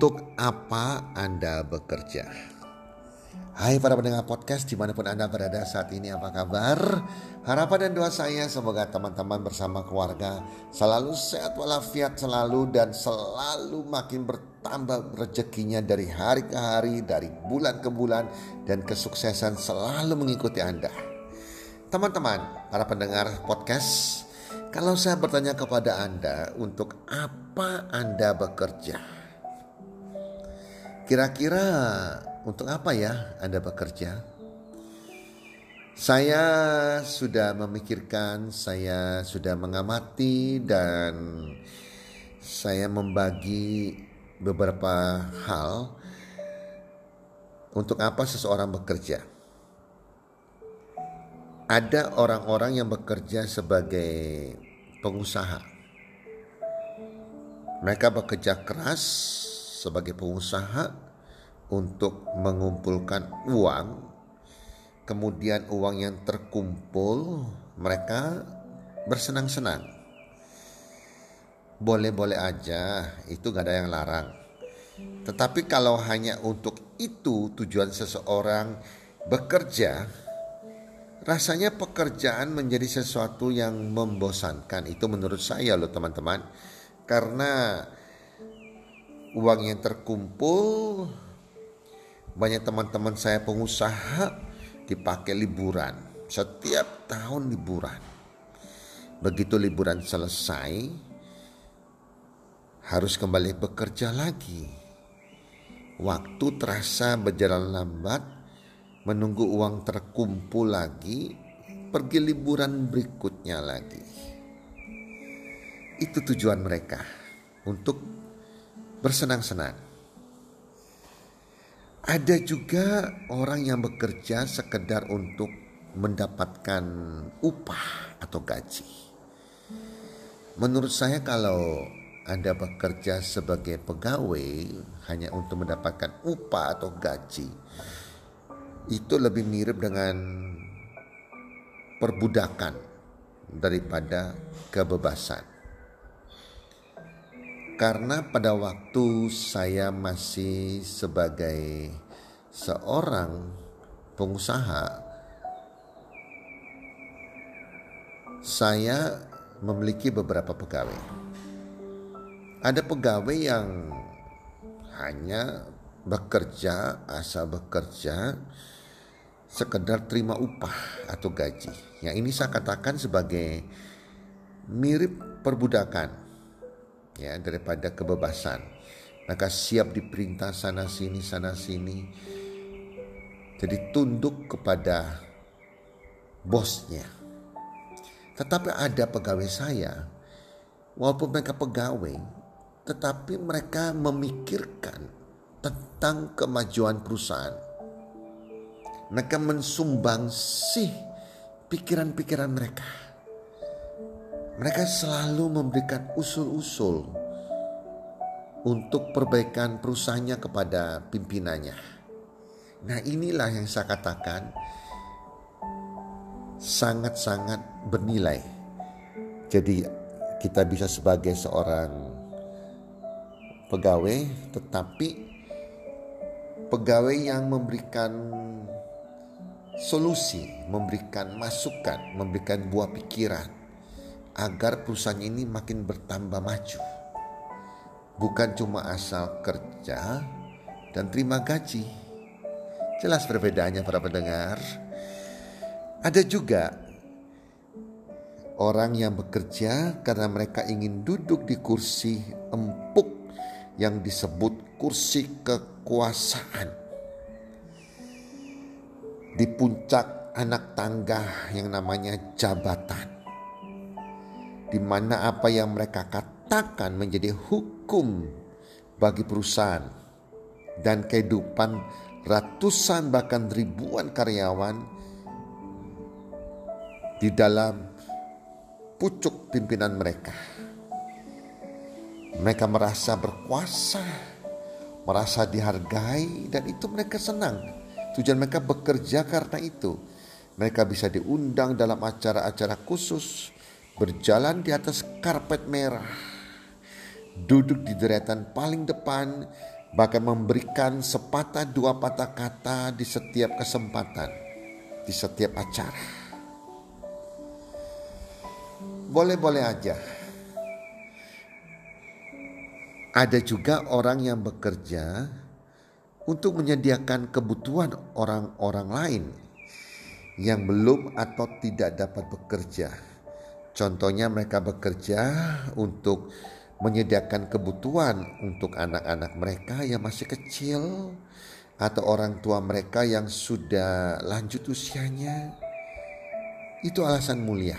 Untuk apa Anda bekerja? Hai para pendengar podcast di mana pun Anda berada saat ini apa kabar? Harapan dan doa saya semoga teman-teman bersama keluarga selalu sehat walafiat selalu dan selalu makin bertambah rezekinya dari hari ke hari, dari bulan ke bulan dan kesuksesan selalu mengikuti Anda. Teman-teman, para pendengar podcast, kalau saya bertanya kepada Anda untuk apa Anda bekerja? Kira-kira untuk apa ya Anda bekerja? Saya sudah memikirkan, saya sudah mengamati dan saya membagi beberapa hal untuk apa seseorang bekerja. Ada orang-orang yang bekerja sebagai pengusaha. Mereka bekerja keras sebagai pengusaha untuk mengumpulkan uang, kemudian uang yang terkumpul mereka bersenang-senang. Boleh-boleh aja, itu gak ada yang larang. Tetapi kalau hanya untuk itu tujuan seseorang bekerja, rasanya pekerjaan menjadi sesuatu yang membosankan. Itu menurut saya loh teman-teman. Karena uang yang terkumpul banyak teman-teman saya pengusaha dipakai liburan. Setiap tahun liburan. Begitu liburan selesai harus kembali bekerja lagi. Waktu terasa berjalan lambat menunggu uang terkumpul lagi pergi liburan berikutnya lagi. Itu tujuan mereka untuk bersenang-senang. Ada juga orang yang bekerja sekedar untuk mendapatkan upah atau gaji. Menurut saya kalau Anda bekerja sebagai pegawai hanya untuk mendapatkan upah atau gaji, itu lebih mirip dengan perbudakan daripada kebebasan. Karena pada waktu saya masih sebagai seorang pengusaha, saya memiliki beberapa pegawai. Ada pegawai yang hanya bekerja, asal bekerja, sekedar terima upah atau gaji. Yang ini saya katakan sebagai mirip perbudakan ya daripada kebebasan. Maka siap diperintah sana sini sana sini. Jadi tunduk kepada bosnya. Tetapi ada pegawai saya, walaupun mereka pegawai, tetapi mereka memikirkan tentang kemajuan perusahaan. Mereka mensumbangsi pikiran-pikiran mereka mereka selalu memberikan usul-usul untuk perbaikan perusahaannya kepada pimpinannya. Nah, inilah yang saya katakan sangat-sangat bernilai. Jadi, kita bisa sebagai seorang pegawai, tetapi pegawai yang memberikan solusi, memberikan masukan, memberikan buah pikiran agar perusahaan ini makin bertambah maju. Bukan cuma asal kerja dan terima gaji. Jelas perbedaannya para pendengar. Ada juga orang yang bekerja karena mereka ingin duduk di kursi empuk yang disebut kursi kekuasaan. Di puncak anak tangga yang namanya jabatan. Di mana apa yang mereka katakan menjadi hukum bagi perusahaan dan kehidupan ratusan bahkan ribuan karyawan di dalam pucuk pimpinan mereka. Mereka merasa berkuasa, merasa dihargai, dan itu mereka senang. Tujuan mereka bekerja karena itu. Mereka bisa diundang dalam acara-acara khusus, berjalan di atas karpet merah, duduk di deretan paling depan, bahkan memberikan sepatah dua patah kata di setiap kesempatan, di setiap acara boleh-boleh aja. Ada juga orang yang bekerja untuk menyediakan kebutuhan orang-orang lain yang belum atau tidak dapat bekerja. Contohnya mereka bekerja untuk menyediakan kebutuhan untuk anak-anak mereka yang masih kecil atau orang tua mereka yang sudah lanjut usianya. Itu alasan mulia.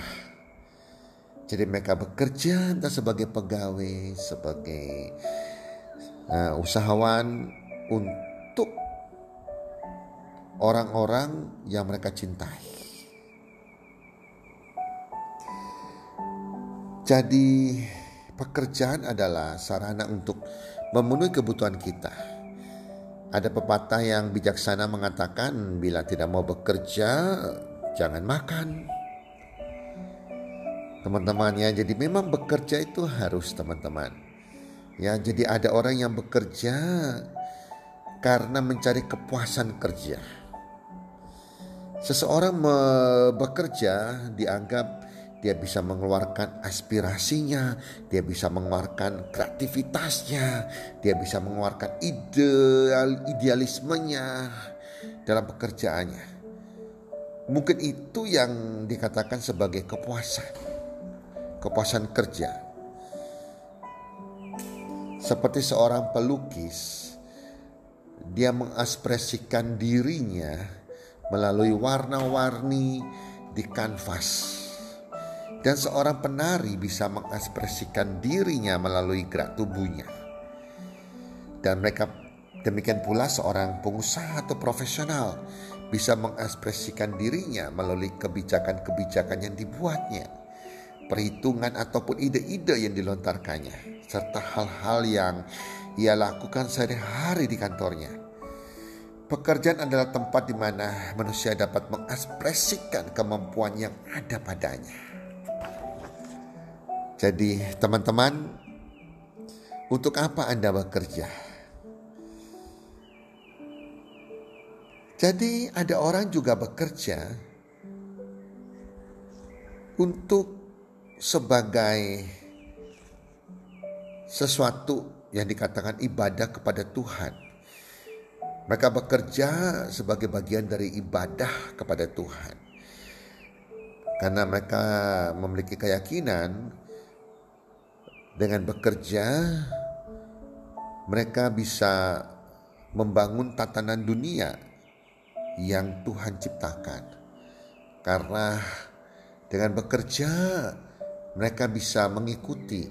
Jadi mereka bekerja entah sebagai pegawai, sebagai uh, usahawan untuk orang-orang yang mereka cintai. Jadi pekerjaan adalah sarana untuk memenuhi kebutuhan kita. Ada pepatah yang bijaksana mengatakan bila tidak mau bekerja jangan makan. Teman-teman ya jadi memang bekerja itu harus teman-teman. Ya jadi ada orang yang bekerja karena mencari kepuasan kerja. Seseorang bekerja dianggap dia bisa mengeluarkan aspirasinya, dia bisa mengeluarkan kreativitasnya, dia bisa mengeluarkan ideal idealismenya dalam pekerjaannya. Mungkin itu yang dikatakan sebagai kepuasan kepuasan kerja. Seperti seorang pelukis, dia mengekspresikan dirinya melalui warna-warni di kanvas. Dan seorang penari bisa mengekspresikan dirinya melalui gerak tubuhnya. Dan mereka demikian pula seorang pengusaha atau profesional bisa mengekspresikan dirinya melalui kebijakan-kebijakan yang dibuatnya perhitungan ataupun ide-ide yang dilontarkannya, serta hal-hal yang ia lakukan sehari-hari di kantornya. Pekerjaan adalah tempat di mana manusia dapat mengekspresikan kemampuan yang ada padanya. Jadi, teman-teman, untuk apa Anda bekerja? Jadi, ada orang juga bekerja untuk sebagai sesuatu yang dikatakan ibadah kepada Tuhan. Mereka bekerja sebagai bagian dari ibadah kepada Tuhan. Karena mereka memiliki keyakinan dengan bekerja mereka bisa membangun tatanan dunia yang Tuhan ciptakan. Karena dengan bekerja mereka bisa mengikuti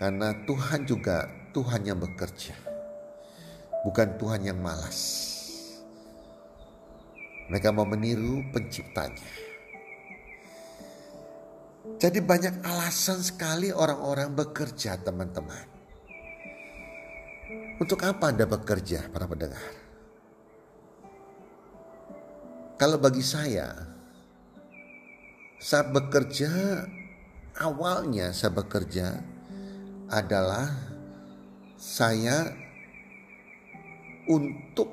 karena Tuhan juga Tuhan yang bekerja, bukan Tuhan yang malas. Mereka mau meniru penciptanya. Jadi banyak alasan sekali orang-orang bekerja teman-teman. Untuk apa Anda bekerja para pendengar? Kalau bagi saya, saat bekerja awalnya saya bekerja adalah saya untuk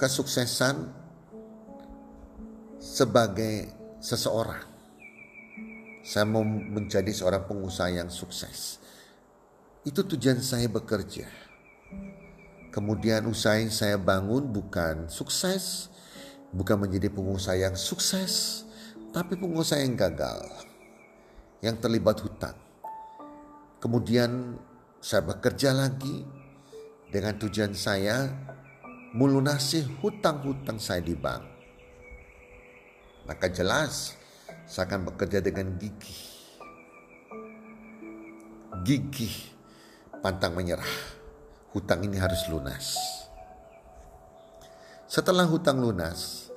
kesuksesan sebagai seseorang. Saya mau menjadi seorang pengusaha yang sukses. Itu tujuan saya bekerja. Kemudian usaha yang saya bangun bukan sukses, bukan menjadi pengusaha yang sukses, tapi pengusaha yang gagal, yang terlibat hutang. Kemudian saya bekerja lagi dengan tujuan saya melunasi hutang-hutang saya di bank. Maka jelas saya akan bekerja dengan gigih. Gigih pantang menyerah. Hutang ini harus lunas. Setelah hutang lunas,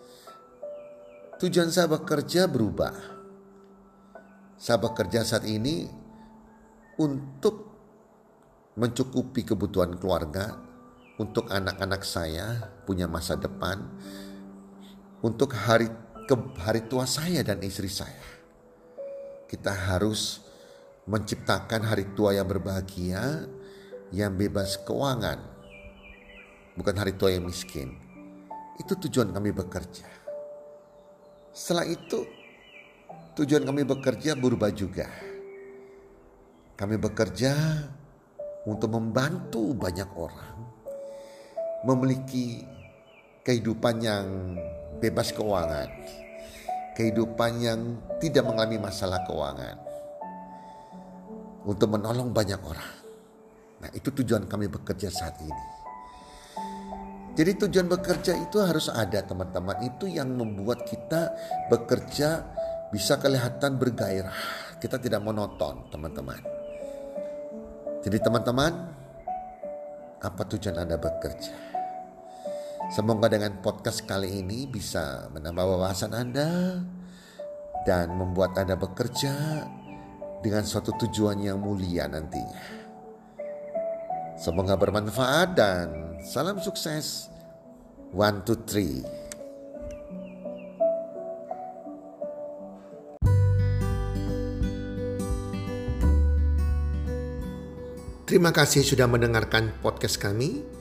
tujuan saya bekerja berubah. Saya bekerja saat ini untuk mencukupi kebutuhan keluarga, untuk anak-anak saya punya masa depan, untuk hari ke hari tua saya dan istri saya. Kita harus menciptakan hari tua yang berbahagia, yang bebas keuangan, bukan hari tua yang miskin. Itu tujuan kami bekerja. Setelah itu, tujuan kami bekerja berubah juga. Kami bekerja untuk membantu banyak orang memiliki kehidupan yang bebas keuangan, kehidupan yang tidak mengalami masalah keuangan, untuk menolong banyak orang. Nah, itu tujuan kami bekerja saat ini. Jadi tujuan bekerja itu harus ada teman-teman. Itu yang membuat kita bekerja bisa kelihatan bergairah. Kita tidak monoton teman-teman. Jadi teman-teman, apa tujuan Anda bekerja? Semoga dengan podcast kali ini bisa menambah wawasan Anda dan membuat Anda bekerja dengan suatu tujuan yang mulia nantinya. Semoga bermanfaat dan Salam sukses. One, two, three. Terima kasih sudah mendengarkan podcast kami.